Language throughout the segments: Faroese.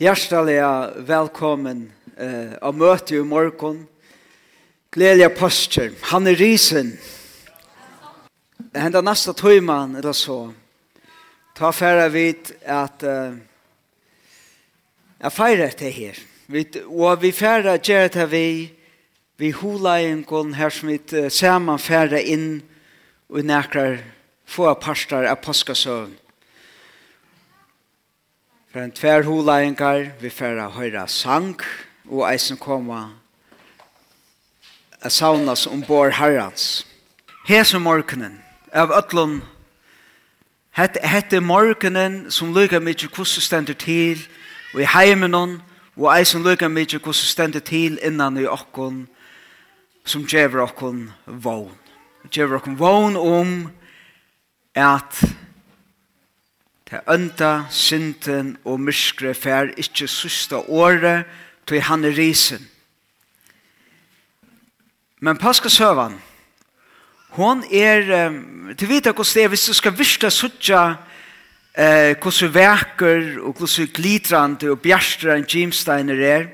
Hjertelig velkommen eh, av møte i morgen. Gledelig pastor, han er risen. Henda neste tøyman, eller så, ta færre vidt at eh, jeg feirer det her. Vi, og vi færre gjør det vi, vi hula en gång her som vi uh, sammen færre inn og nækker få pastor av påskasøvn. For en tver holæringar, vi færa høyra sang, og eisen koma a saunas ombord herrans. Hese morgenen, av ötlun, hette, hette morgenen som lukka mykje kussu stendur til, og i heimenon, og eisen lukka mykje kussu stendur til innan i okkon, som gjever okkon vogn. Gjever okkon vogn om at Det ønda, synden og myskre fær ikkje sista året til han er risen. Men paskasøvan, hon er, til vita hos det hvis du skal virsta suttja eh, hvordan veker og hvordan glitrande og bjerstra enn Jimsteiner er,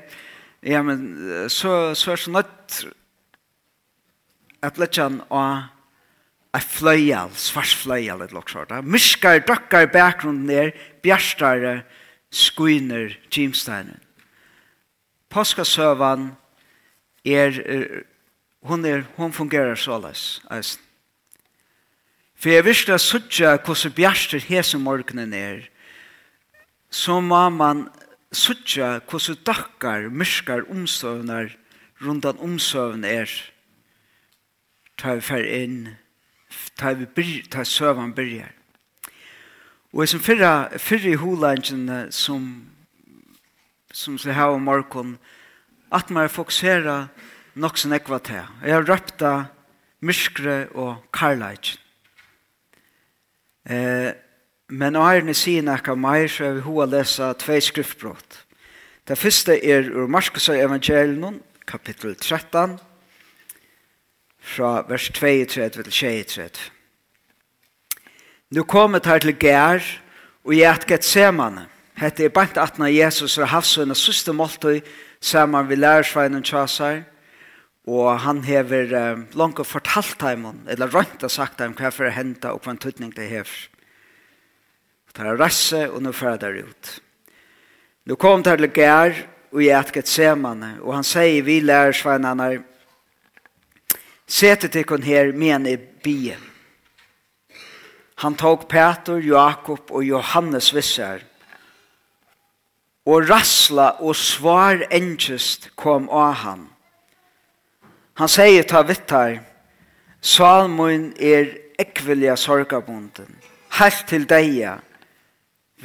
ja, men så, så er det nødt at lett han a fløyal, svars fløyal et loksort. Myskar, dokkar bakgrunden er, bjærstare, skuiner, Jimsteinen. Påskasøvan er, er, hun, er, hun fungerar såles, eisen. For jeg visste at suttja hvordan bjerster hese morgenen er, så må man suttja hvordan dokkar myskar omsøvnar, rundan omsøvn er, tar fer inn ta vi byr, ta søvan byrjar. Og som fyrra, fyrra i holangen som som så här om morgon att man fokusera nok så nekva til. Jeg har røpta myskre og karlajt. Eh, men å ni sier nekka meir så er vi hoa lesa tvei skriftbrott. Det første er ur Markus evangelion, kapittel 13, fra vers 22 til 23. Nu komet her til Gær og jeg i et semane. Hette er bant at når Jesus har haft sånne søste måltøy saman vi lærer lærersveinen tjasar. Og han hever um, langt og fortalt dem, eller rønt og sagt dem hva for å hente og hva en tøtning det hever. Det er rasse og nå fører det ut. Nu kom det til Gær og jeg i et semane, og han sier vi lærersveinene Sete til kun her, men i byen. Han tog Peter, Jakob og Johannes visser. Og rassla og svar engest kom av han. Han sier ta vittar, Salmoen er ekvilja sorgabunden, helt til deia,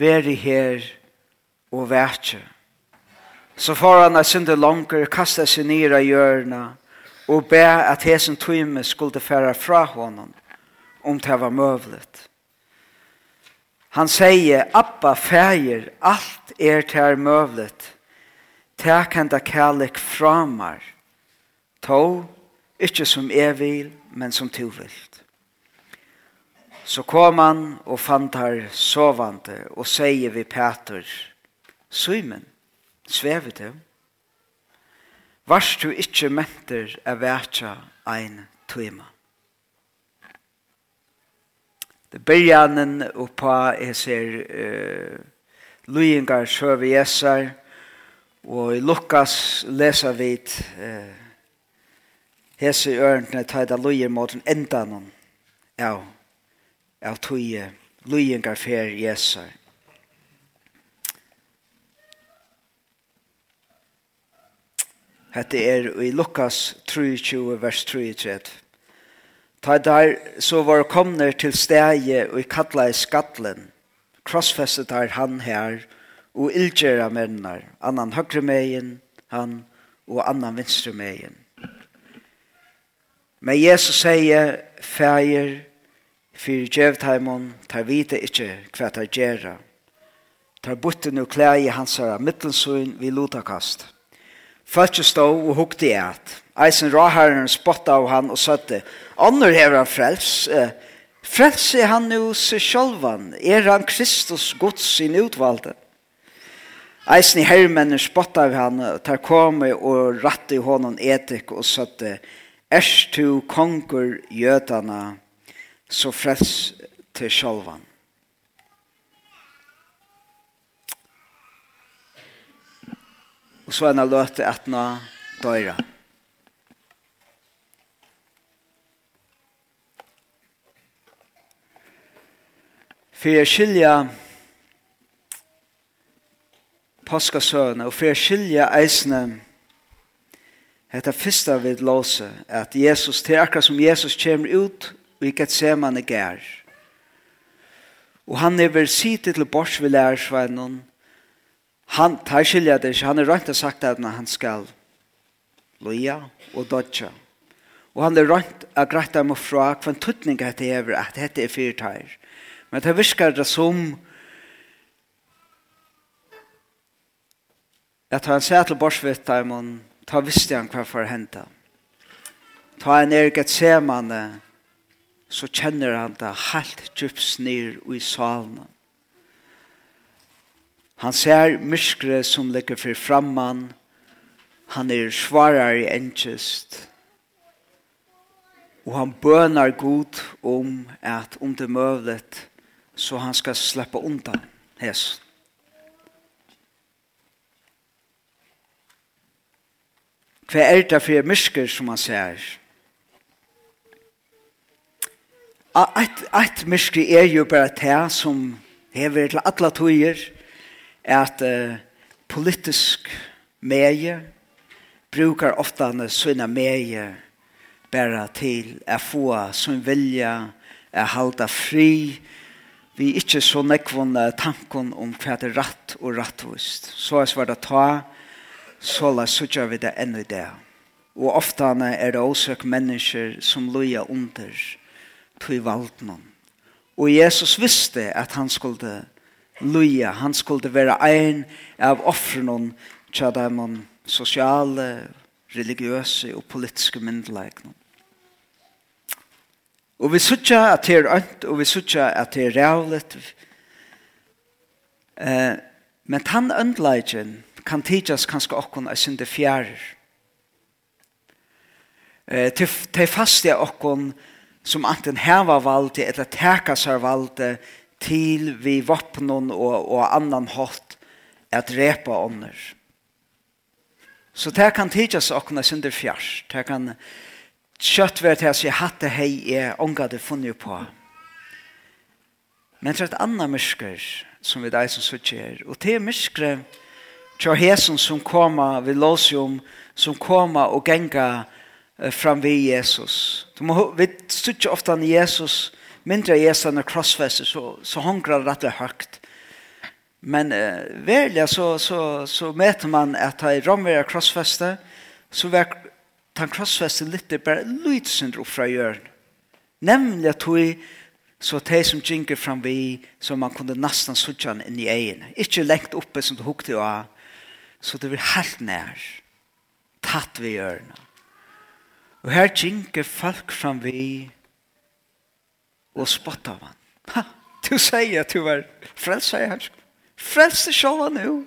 veri her og vætje. Så får han er synder langer, kasta seg nira i hjørna, og be at hesen tøyme skulle færa fra honom om det var mövligt. Han säger, Abba färger, allt er det här mövligt. Tack hända kärlek framar. To, inte som jag vill, men som du vill. Så kom han og fant her sovande og sier vi Peter, Simon, svever du? Varst du ikke menter av verja ein tøyma? Det byrjanen oppa er ser uh, luingar søve jesar, og i Lukas lesa vit uh, hese ørntene taida luier mot en enda endanon Ja. av tuje luingar fer jesar. Hette er i Lukas 23, vers 33. Ta der så var komner til stege og i kattla i skattlen. Krossfestet er han her og ildgjera mennar. Annan høyre megin, han og annan vinstre megin. Men Jesus sier, feir, fyrir djevtheimon, tar vite ikkje hva tar gjerra. Tar butten og klæg i hansara mittelsøyn vi lotakast. Falske stå og hukte i eit. Eisen Raharen spotta av han og søtte. Annor hever han frels. Frels er han nu seg sjolvan. Er han Kristus Guds sin utvalde? Eisen i herrmenner spottet av han og tar komme og ratte i hånden etik og søtte. Ers tu konger jødana så frels til sjolvan. Og så er han løte at nå døyra. for jeg skilja påskasøvene og for jeg skilja eisene Hetta fyrsta við lóse at Jesus til akkurat som Jesus kemur ut og ikk et seman er gær. Og han er vel sitte til bors vi lærersveinen han tar skilja det ikke, han er rønt og sagt at han skal loja og dodja. Og han er rønt og greit dem og fra hva en tuttning at det er at dette er fyrtøyr. Men det virker det som at han sier til Borsvitt Daimon, ta visste han hva for henta. Ta en erget semane, så kjenner han det helt djups ned i salen. Han ser myskre som ligger for framman, han er svarar i enkjest, og han bønar god om at om det møvlet så han skal slippe undan hes. Hva er det for mysker som han ser? Et, et mysker er jo bare det som hever til alle tøyer, at uh, politisk meie brukar ofta sina meie bare til å få som vilja, å halda fri, vi ikke så nekvån tanken om hva det er rett og rettvist. Så er svaret ta, så la sutja vi det enda i det. Og ofte er det også mennesker som loja under til valden. Og Jesus visste at han skulle loja, han skulle være ein av offrene til de sosiale, religiøse og politiske myndelagene. Og vi sutja at det er ønt, og vi sutja at det er rævlet. Eh, men tann øntleikken kan tidsas kanskje okkon er synde fjærer. Eh, til, til faste okkon som anten heva valde eller teka seg valde til vi vopnon og, og annan hot at repa ånder. Så det kan tidsas okkon er synde fjærer. Det kan tidsas kjøtt ved til å si hatt det hei jeg ångade funnet på. Men det er et annet mørker som vi deg som sitter Og det er mørkere til hesen som kommer ved låsium, som kommer og genga fram ved Jesus. Du må, vi sitter ofte an Jesus, mindre Jesus enn krossfester, så, så hongrer det rett høyt. Men eh, verlig så, så, så møter man at i rommer krossfeste, så var tan krossfeste litt er bare lydsindr opp fra hjørn. Nemlig at hun så de som djinker fram vi så man kunne nesten suttja inn i egen. Ikke lengt oppe som du hukte av, så det blir helt nær. Tatt vi hjørna. Og her djinker folk fram vi og spott av han. Ha, du sier at du var frelsa i hersk. Frelsa sjåva nu.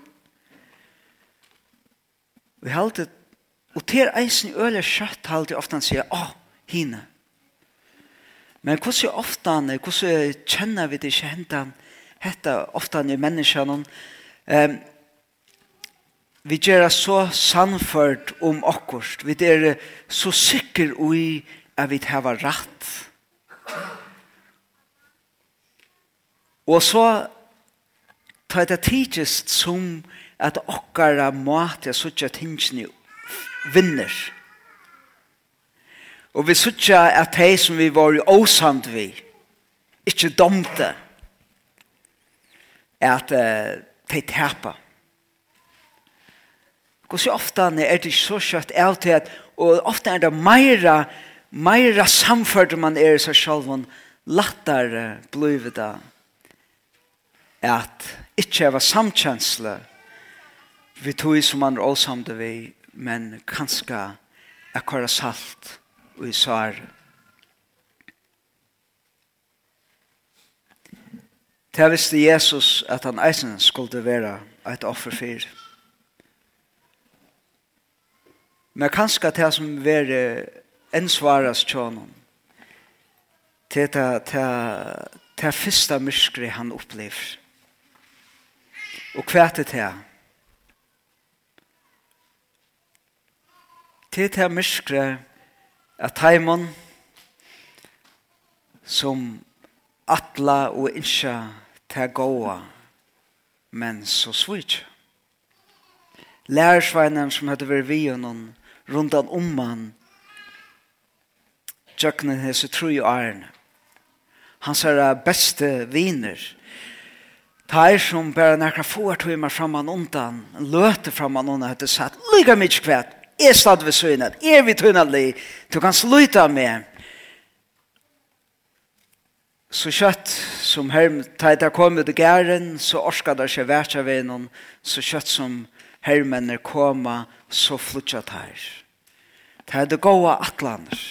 Vi halte Og til eisen øle kjøtt halte ofte han sier, å, hine. Men hvordan ofte han, hvordan kjenner vi det ikke hentan, hette ofte han i menneskene, um, vi gjør det så sannført om akkurat, vi er så sikker i at vi har rett. Og så tar det tidligst som at okkara måte er sånn at tingene vinner. Og vi sutja at de som vi var i åsand vi, ikke domte, at uh, de tepa. Hvor så ofte er det så kjøtt av til at, og ofte er det meira, meira samført man er i seg selv, lattar blivet det at ikke var samkjensle vi tog som man er åsamde vi men kanskje akkurat salt og i sår. Det visste Jesus at han eisen skulle være et offer for. Men kanskje det som være en svares tjånen, til det til, det første myskere han opplever. Og hva er det det? til det myskre at taimon som atla og innskja til gåa, men så svitja. Lærersveinen som hadde vært vi og noen rundan om man tjøkkenen hese tru i æren. Hans er beste viner. Teir som bare nekra få er tog meg framan undan, løte framan undan, hette satt, lyga mykje kvæt, er stad ved søgnet, er vi tunnelig. Du kan sluta med. Så kjøtt som herm, da jeg kom ut i gæren, så orskade det ikke vært av en, så kjøtt som hermennene koma, så flyttet her. Det er det gode atlaner.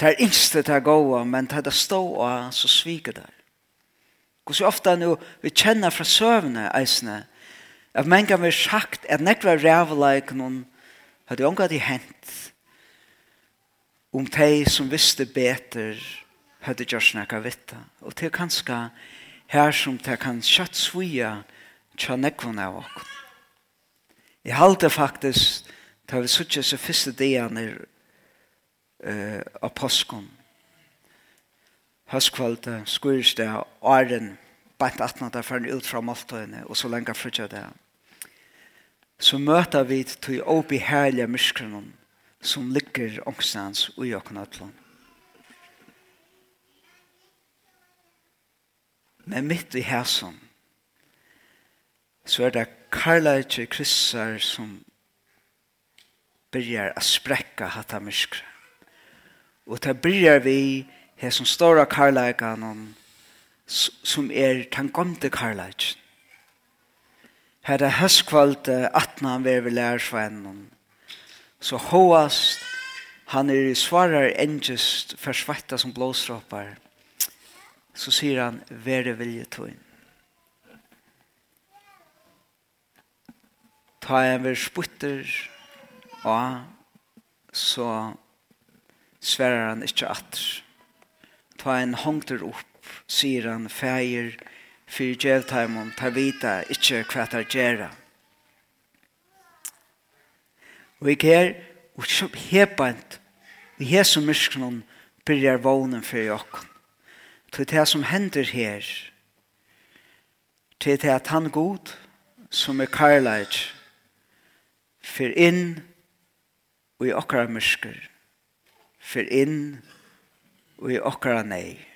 Det er ikke det gode, men det er det stå og så sviker det. Hvor så ofte nu, vi kjenner fra søvnene, eisene, at mange kan være sagt at nekva rævleik noen at det ångat i hent om de som visste beter hadde gjort snakka vitta. Og det er kanskje her som det kan kjøtt svia tja nekvun av okkur. Jeg halte faktisk da vi suttje seg første er uh, av påskum. Høstkvalde, skursdag, åren, bant 18 der fyrir ut fra måltøyene, og så lenge frutja det så møter vi til å bli herlige myskronen som ligger ångstens og i åkken øtlån. Men mitt i hæsen så er det karlægje kristser som byrjar å sprekka hatta myskre. Og det byrjar vi her som står av karlægene som er tan gamte karlægjen Herre høstkvalt atna han vever lærersvennen. Så hoast han er i svarar engest forsvetta som blåsdroppar. Så sier han, vere vilje tøyn. Ta en ver sputter og så sverar han ikkje atter. Ta en hongter opp, sier han, feir, fyrir djevtaimum ta vita ikkje hva ta gjerra. Og ikk her, og ikkje hebant, i hesu myskron byrjar vånen fyrir okkon. Til det som hender her, til det at han god, som er karlaj, fyrir inn og i okkara myskr, fyrir inn og i okkara nei.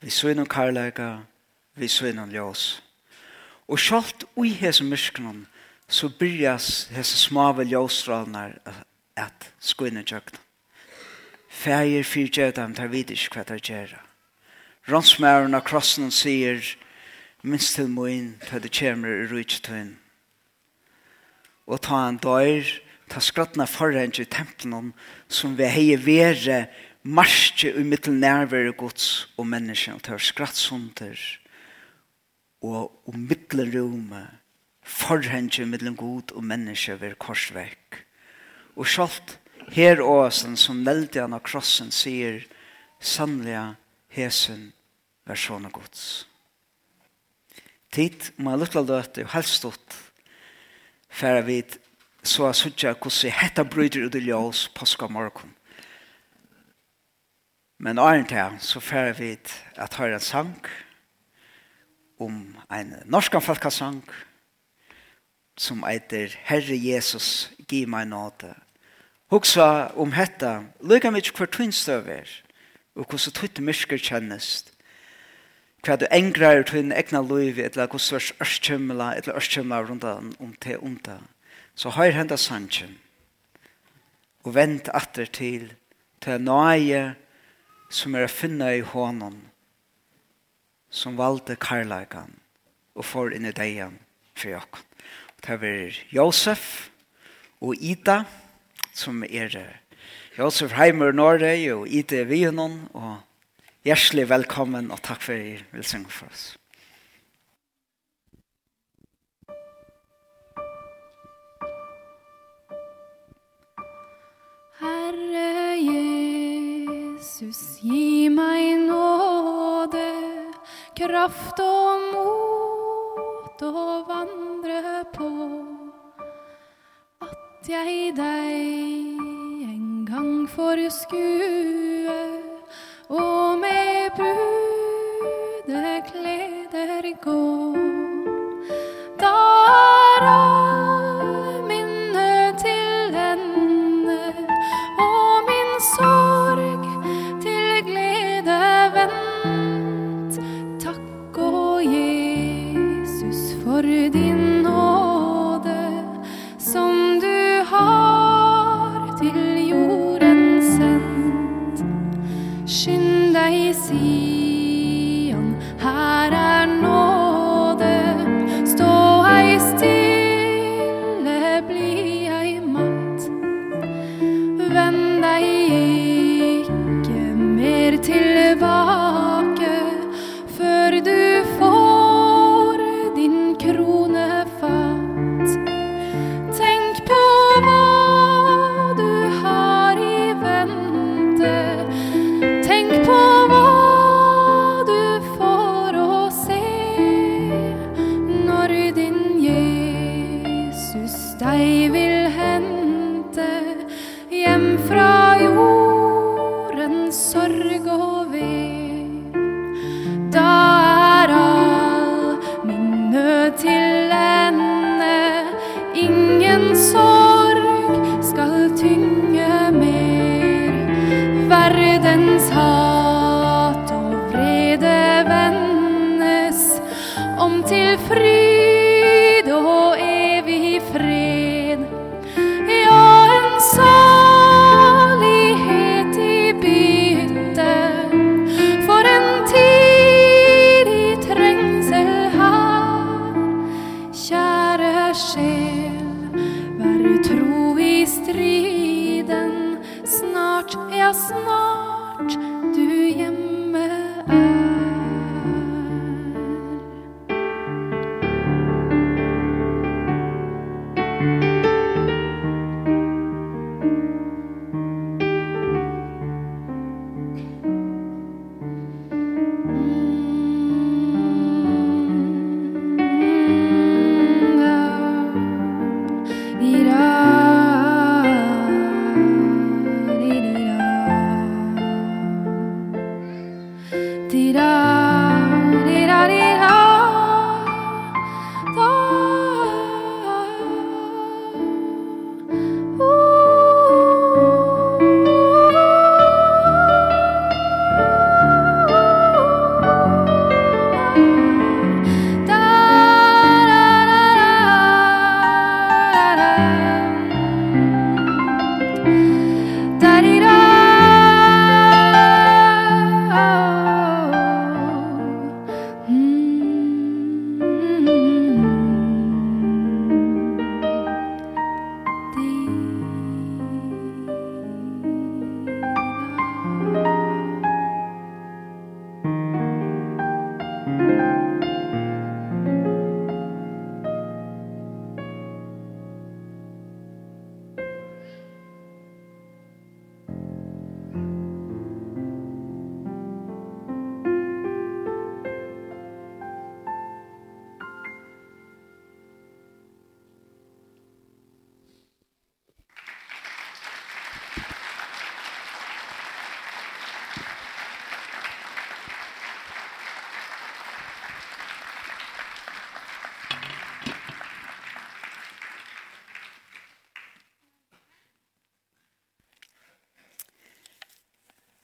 Vi så og karlæga, vi så og ljøs. Og sjalt ui hese mysknum, så byrjas hese smave ljøsstrålnar at skoina tjøkna. Fægir fyr djødam tar vidisk hva tar gjerra. Ronsmæren av krossen sier, minst til moin, ta det kjemre i rujtøyn. Og ta han døyr, ta skrattna forhengt i tempelen som vi hei vere marsje i mittel nærvære gods og menneskene, og det var skrattshunder, og, og middelrome, forhenge mittelen god og menneske ved korsvekk. Og sjalt her åsen som nelte han av krossen sier, sannlega hesen vær sånne gods. Tid må jeg lukkla løte og helst stått for jeg vet så jeg sutja hvordan hetta bryter ut i ljøs påske morgen. Men åren til så færer vi at høyre en sang om en norsk folkesang som heter Herre Jesus, gi meg nåde. Hugsa om hetta, lukka mig hver tvinnstøver, og hvordan tvitt mysker kjennest, hva du engrar tvinn egna liv, eller hvordan er ørskjømla, eller ørskjømla rundt om te onda. Så høyr henda sangen, og vent atter til, til nøye, som er å finne i hånden som valgte karlagan og får inn i degen for jokken. Det er Josef og Ida som er Josef Heimer Norge og Ida Vienon og hjertelig velkommen og takk for at dere vil synge for oss. Jesus, gi meg nåde, kraft og mot å vandre på at jeg deg en gang får skue og tiden Snart, ja snart Du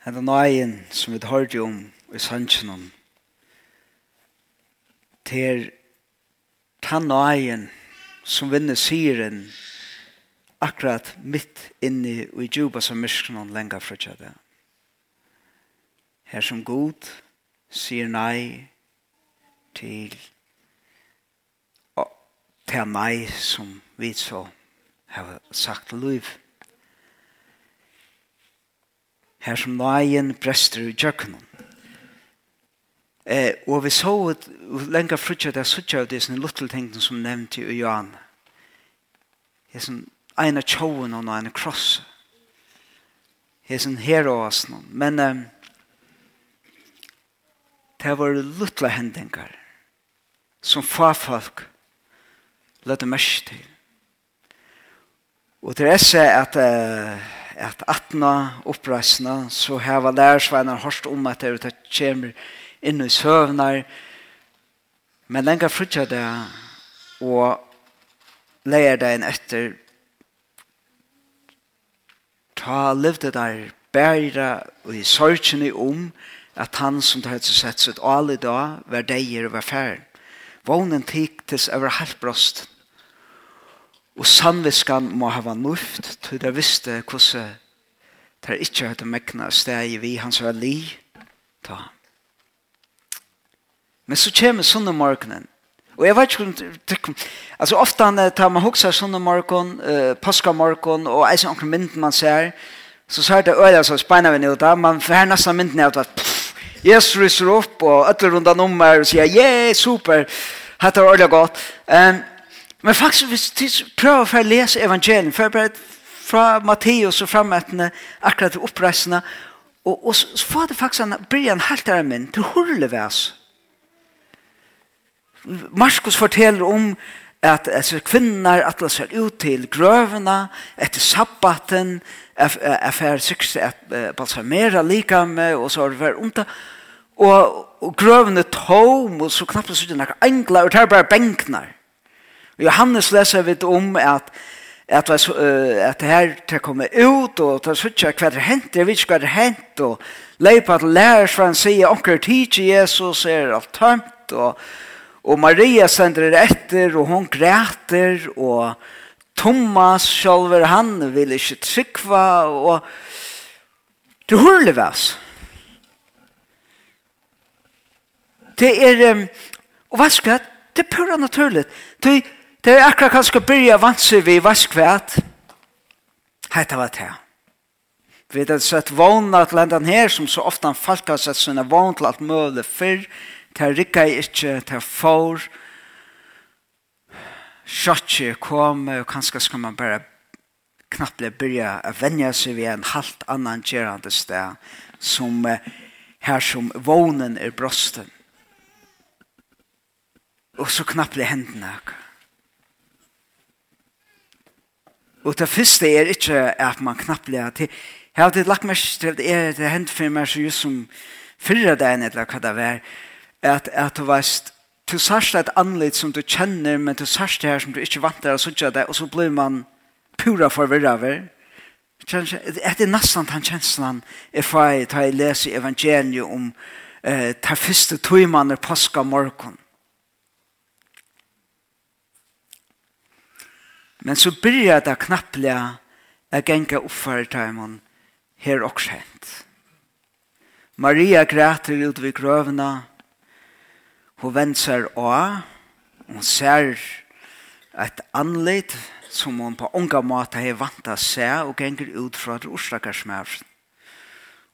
Henda nøyen som vi hørte om i sannsjen om til tann nøyen som vinner syren akkurat mitt inni og i djupa som myskron lenga fra tjada. Her som god sier nei til til nei som vi så har sagt liv her som nøyen brester i kjøkkenen. Eh, og vi så ut lenger frutja det suttja av disse luttel tingene som nevnt i Johan. Det er som en av tjoen og en av kross. Det er som her og oss noen. Men eh, det var luttla hendinger som farfolk lødde mest til. Og til det er at eh, at atna oppreisna så heva lærersveinar hørst om at det kommer inn i søvnar. Men lenger frutja det og leir det inn etter ta levde der bæra og i sorgene om at han som det hadde sett sitt alle dag var deier og var fær. Vånen tiktes over halvbrosten Og sannviskan må hava nuft, til det visste hvordan det ikke hadde mekna steg vi hans var li. Ta. Men så kommer sånne morgenen. Og jeg vet ikke om altså ofte han tar man hoksa sånne morgen, uh, paska morgen, og eisen omkring mynden man ser, så ser det øyla så speina vi nøyda, man får nesten mynden av at Jesus ryser opp, og øtler rundt om meg og sier, yeah, super, dette var øyla godt. Um, Men faktisk, hvis vi prøver for å lese evangelien, for bare fra Matteus og frametene, akkurat til oppreisene, og, og så får det faktisk en brian helt der min, til hurlevæs. Markus forteller om at altså, kvinner at de ser ut til grøvene, etter sabbaten, er ferdig sikkert at balsamere likame, og så har det vært omtatt, og, og grøvene tom, og så knappt så er det noen engler, og det er bare benkner. Johannes leser vi om at at at, det her til komme ut og ta søkja hva det hent er, vi skal det hent og leipa at lærer for han sier onker tid til Jesus er alt tømt og, og Maria sender det etter og hun græter og Thomas sjálver han vil ikke trykva og det hurlig væs det er og hva skal det er pura naturligt. Det Det er akkurat kanskje byrja vansi vi vaskvæt. Hetta var det. Vi har sett vogna til lendan her, som så ofta han falka har sett sina vogn til alt møle fyrr, til rikka i ikkje, til for. sjatje kom, og kanskje skal man bare knapple byrja a venja seg ved en halvt annan gjerande sted, som her som vognen er brosten. Og så knappt knapple hendene akkurat Og det første er ikke at man knapplega til Jeg har alltid lagt meg til at det er hendt for meg så just som fyrre dagen eller hva det var at, at du veist du sørst et anledd som du kjenner men du sørst det her som du ikke vant til å sørge det og så blir man pura forvirra over Det er nesten den kjenslen jeg får ta jeg leser evangeliet om eh, ta første tøymene påska morgen Men så byrjar det knapplega a genga uppfar her også hent. Maria græter ut ved grøvna. Hun venser av. Hun ser et anleit som hon på unga måte har vant å se og genger ut fra et orsakarsmævn.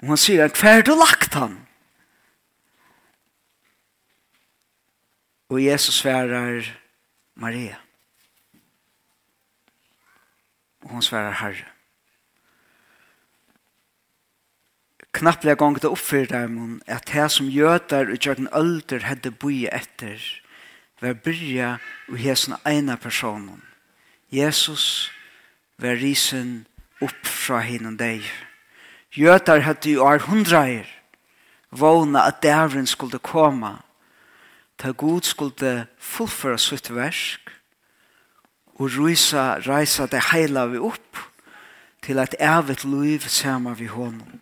Og hon sier, hva har du lagt han? Og Jesus sverar Maria. Maria. Og hun svarer herre. Knapplega gong det oppfyrir dem at det som gjøtar og gjør den ølder hadde boi etter var byrja og hesna eina personen. Jesus var risen upp fra hinnan deg. Gjøtar hadde jo ar hundreier vågna at dævren skulle koma. Ta god skulle fullføre sitt versk og rysa, reisa det heila vi opp til at evigt liv sammen vi honom.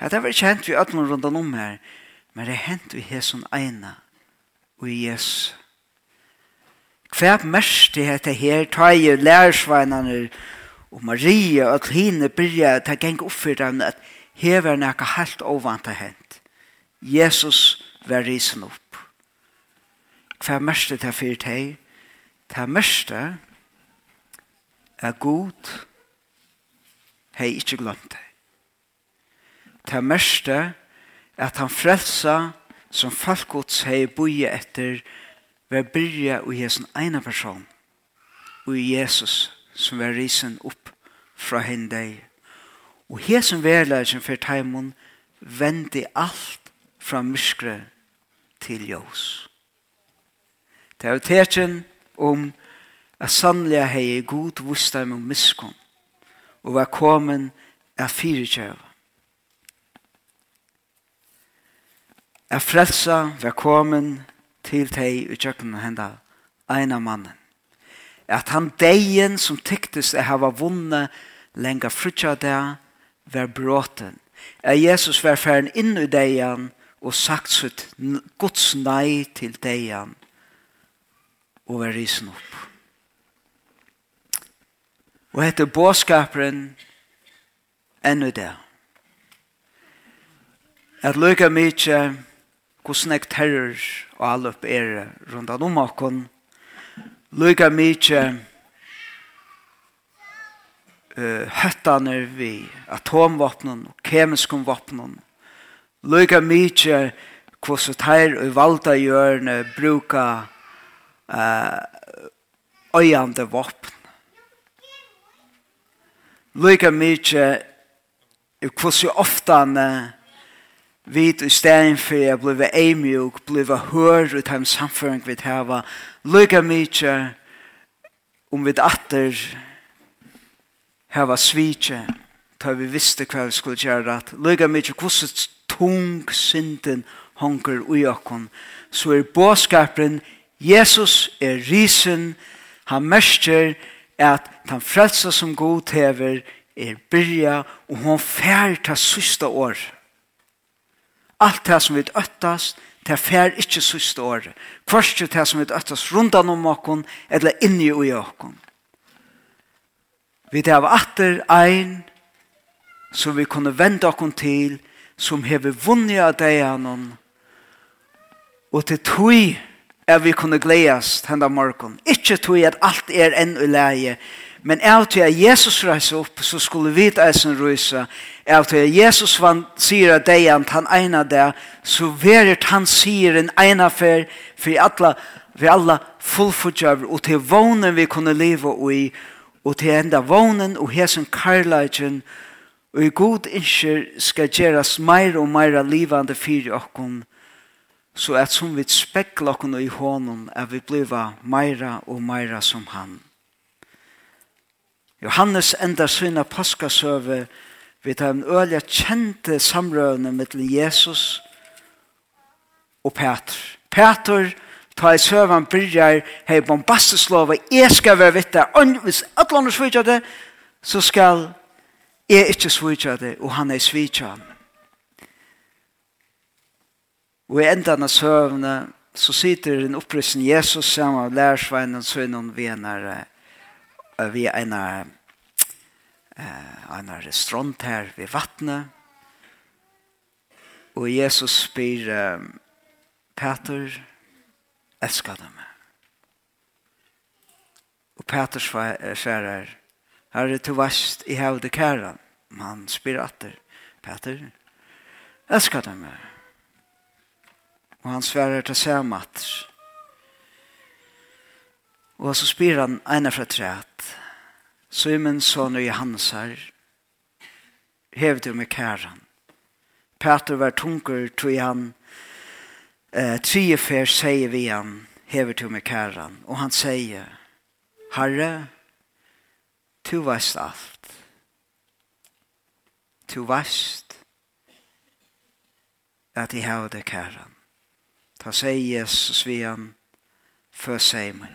Ja, det har ikke hent vi ødelen rundt om her, men det hent vi hesson eina og i Jesus. Hva mest det heter her, tar jeg lærersveinene og Maria og Tline byrja ta geng opp for dem at her var noe helt ovant det hent. Jesus var risen opp. Hva mest det her for deg? Det meste er god, hei ikke glemt det. Det meste er at han frelsa som falkots hei boie etter ved byrja og hesen ene person og Jesus som var risen opp fra henne og hesen verleggen for teimen vendi alt fra myskre til jøs. Det er jo om at sannlega hei god vustam og miskom og var komin av fyrirkjøva. At frelsa var komin til tei i tjøkken henda eina mannen. At han deien som tyktes er hava vunne lenga frutja der var bråten. At Jesus var færen inn i deian og sagt sitt gods nei til deien og var risen opp. Og etter båskaperen ennå det. At lykka mykje hvordan jeg terror og alle opp er rundt om okken. Lykka mykje uh, høttene vi atomvåpnen og kemiske våpnen. Lykka mykje hvordan teir og valgte gjørne bruker uh, øyande våpen. Lykke mykje er hvordan ofte han vid i stedet for jeg ble eimjuk, ble hør ut av samføring vi hava. Lykke mykje om vi atter hava svitje, ta vi visste hva vi skulle gjøre at lukka mykje hvordan tung synden honker ui okkon, så er båskaperen Jesus er risen, han mørker at han frelsa som god hever er byrja, og hon fær ta sista år. Alt det som vi øttast, det fær ikkje sista år. Kvarskje det som vi øttast rundan om okkon, eller inni ui okkon. Vi det av atter ein, som vi kunne vende okkon til, som hever vunnet av deg anon, og til tog at vi kunne gledes henne morgen. Ikke tog at alt er enn i leie, men av til at Jesus reiser opp, så skulle vi ta eisen røyse. Av til at Jesus van, sier at deg at han ene det, så verer han sier en ene for, for alle, for alle fullfordjøver, og til vånen vi kunne leve i, og til enda vånen og hesen karlagen, og i god innskjer skal gjøres mer og mer livande fyrir okkom, så at som vi spekla okken i hånden er vi bliva meira og meira som han. Johannes enda syna paskasøve vi tar en øyla kjente samrøvne mittel Jesus og Peter. Peter ta i søvan byrjar hei bombasteslova jeg skal være vitte hvis alle andre svitja det så skal jeg ikke svitja det og han er svitja Og i enda av søvnene så sitter den opprøsten Jesus sammen med lærersveinen sønnen ved en ved en en restaurant her ved vattnet. Og Jesus spyr um, Peter, elsker dem. Og Peter svarer, Herre, du varst i hevde kæren. Men han spyr atter, Peter, elsker du meg? Og han sverar til samat. Og så spyr han ene fra træt. Simon son og Johansar. Hev du med kæran. Peter var tunker tog han. Eh, tre fer sier vi han. Hev med kæran. Og han sier. Herre, du veist alt. Du veist at jeg har det kæran. Ta seg Jesus vian for seg mig.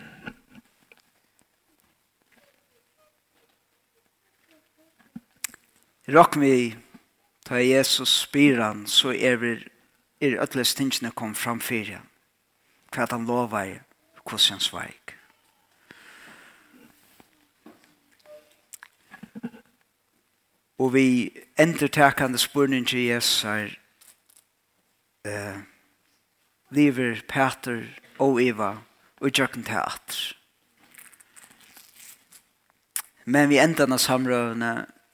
Rock mig ta Jesus spiran så er vi er ötle stingene kom fram fyrir hva han lovar hos hans veik. Og vi endertekande spurning til Jesus er eh, lever Peter og Eva og Jørgen til atter. Men vi enda av samrøvene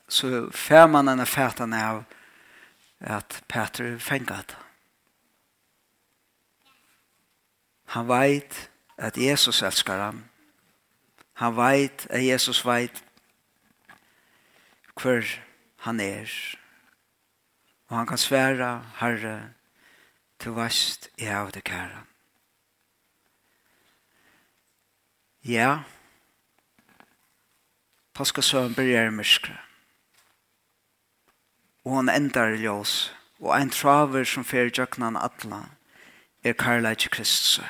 så fær man denne fætan av at Peter fengat det. Han veit at Jesus elskar han. Han veit at Jesus veit hver han er. Og han kan svære, Herre, Du varst i av det kæra. Ja, Paskasøen byrjar myrskra. Og han endar i ljós, og ein traver som fer jøknan atla, er Karlajtje Kristus.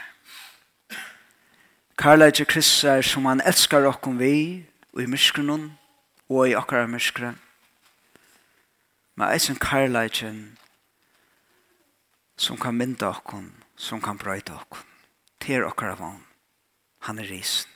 Karlajtje Kristus er som han elskar okkom vi, og i myrskrenon, og i okkara myrskre. Men eisen Karlajtjen som kan mynda okkon, som kan brøyta okkon. Ter okkara vann. Han er risen.